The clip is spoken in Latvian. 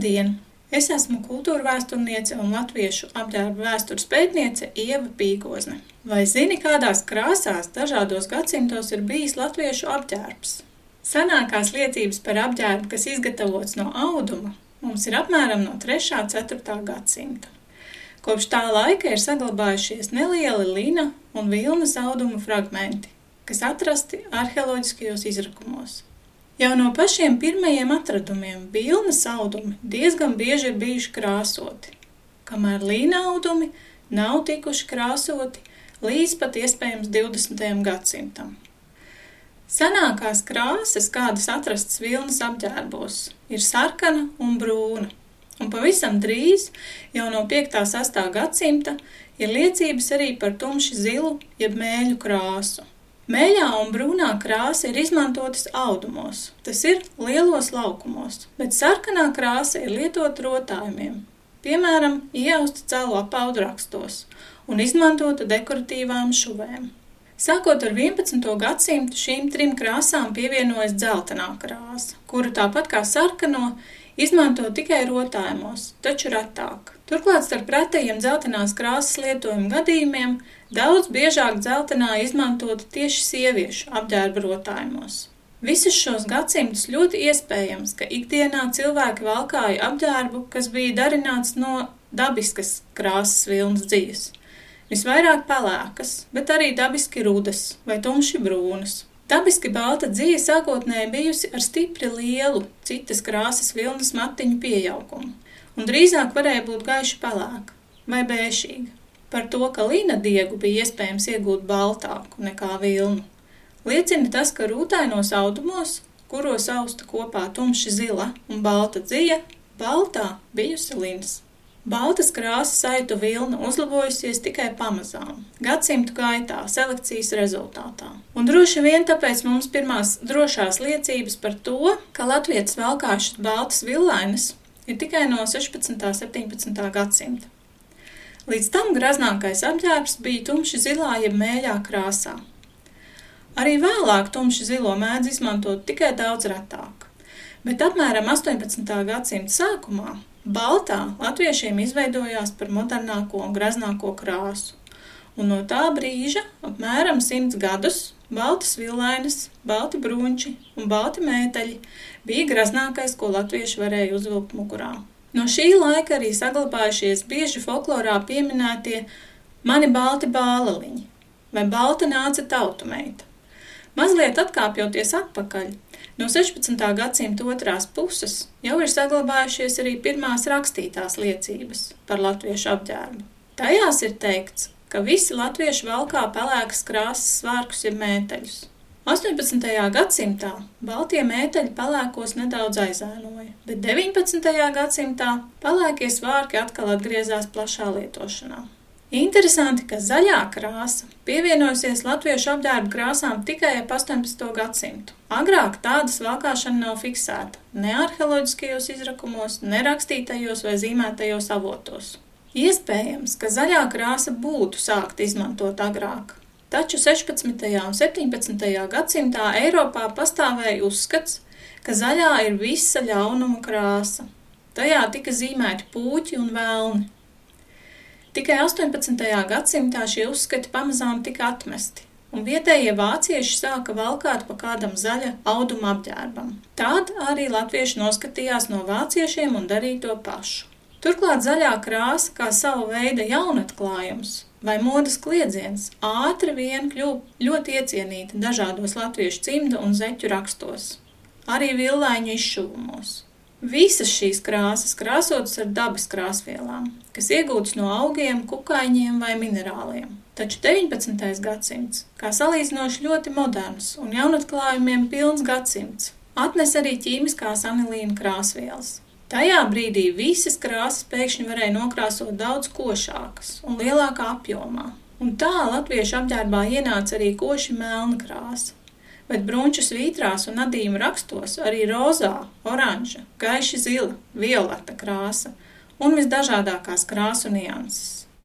Labdien! Es esmu kultūra vēsturniece un latviešu apģērba vēstures pētniece Ieva Pīgozne. Vai zini, kādās krāsās dažādos gadsimtos ir bijis latviešu apģērbs? Senākās liecības par apģērbu, kas izgatavots no auduma, mums ir apmēram no 3. un 4. gadsimta. Kopš tā laika ir saglabājušies nelieli lina un vilnas auduma fragmenti, kas atrasti arheoloģiskajos izrakumos. Jau no pašiem pirmajiem atradumiem vilnas audumi diezgan bieži ir bijuši krāsoti, kamēr līna audumi nav tikuši krāsoti līdz pat iespējams 20. gadsimtam. Senākās krāsas, kādas atrastas vilnas apģērbos, ir sarkana un brūna, un pavisam drīz, jau no 5. un 6. gadsimta, ir liecības arī par tumši zilu jeb mēļu krāsu. Mēļā un brūnā krāsa ir izmantotas audumos, tas ir lielos laukumos, bet sarkanā krāsa ir lietota rotājumiem, piemēram, iejausta cēlo apaudrakstos un izmantota dekoratīvām šuvēm. Sākot ar 11. gadsimtu šīm trim krāsām pievienojas dzeltenā krāsa, kuru tāpat kā sarkano izmanto tikai rotājumos, taču retāk. Turklāt starp retajiem dzeltenās krāsas lietojuma gadījumiem Daudz biežāk dzeltenā izmantota tieši sieviešu apģērba rotājumos. Visus šos gadsimtus ļoti iespējams, ka ikdienā cilvēki valkāja apģērbu, kas bija darināts no dabiskas krāsas vilnas dzīves. Visvairāk pelēkas, bet arī dabiski rudas vai tumši brūnas. Dabiski balta dzīve sākotnēji bijusi ar stipri lielu citas krāsas vilnas matiņu pieaugumu, un drīzāk varēja būt gaiši pelēka vai bēšīga. Par to, ka līna diegu bija iespējams iegūt baltāku nekā vilnu, liecina tas, ka rūtainos audumos, kuros austa kopā tumši zila un balta dzija, baltā bijusi lins. Baltas krāsas saitu vilna uzlabojusies tikai pamazām, gadsimtu gaitā, selekcijas rezultātā. Un droši vien tāpēc mums pirmās drošās liecības par to, ka latvietis valkāšas baltas villainas ir tikai no 16. un 17. gadsimta. Līdz tam graznākais apģērbs bija tumši zilā jeb mēļā krāsā. Arī vēlāk tumši zilo mēdz izmantot tikai daudz retāk, bet apmēram 18. gadsimta sākumā baltā latviešiem izveidojās par modernāko un graznāko krāsu, un no tā brīža apmēram simts gadus baltas vilainas, balti brunči un balti mēteļi bija graznākais, ko latvieši varēja uzvilkt mugurā. No šī laika arī saglabājušies bieži folklorā pieminētie mani balti bāleliņi vai balta nāca tautumeita. Mazliet atkāpjoties atpakaļ, no 16. gadsimta otrās puses jau ir saglabājušies arī pirmās rakstītās liecības par latviešu apģērbu. Tajās ir teikts, ka visi latvieši valkā pelēkas krāsas svārkus jeb mēteļus. 18. gadsimtā baltie mēteļi pelēkos nedaudz aizēnoja, bet 19. gadsimtā pelēkie svārki atkal atgriezās plašā lietošanā. Interesanti, ka zaļā krāsa pievienojusies latviešu apģērba krāsām tikai ap 18. gadsimtu. Agrāk tādas valkāšana nav fiksēta ne arheoloģiskajos izrakumos, ne rakstītajos vai zīmētajos avotos. Iespējams, ka zaļā krāsa būtu sākta izmantot agrāk, Taču 16. un 17. gadsimtā Eiropā pastāvēja uzskats, ka zaļā ir visa ļaunuma krāsa. Tajā tika zīmēti puķi un vēlni. Tikai 18. gadsimtā šie uzskati pamazām tika atmesti, un vietējie vācieši sāka valkāt pa kādam zaļa auduma apģērbam. Tad arī latvieši noskatījās no vāciešiem un darīja to pašu. Turklāt zaļā krāsa kā sava veida jaunatklājums vai modes kliedziens ātri vien kļuva ļoti iecienīta dažādos latviešu cimda un zeķu rakstos, arī villaiņu izšuvumos. Visas šīs krāsas krāsotas ar dabas krāsvielām, kas iegūtas no augiem, kukaiņiem vai minerāliem. Taču 19. gadsimts, kā salīdzinoši ļoti moderns un jaunatklājumiem pilns gadsimts, atnes arī ķīmiskās anilīna krāsvielas, Tajā brīdī visas krāsas pēkšņi varēja nokrāsot daudz košākas un lielākā apjomā. Un tā latviešu apģērbā ienāca arī koši melna krāsa, bet brunču svītrās un adīmu rakstos arī rozā, oranža, gaiši zila, violeta krāsa un visdažādākās krāsu nianses.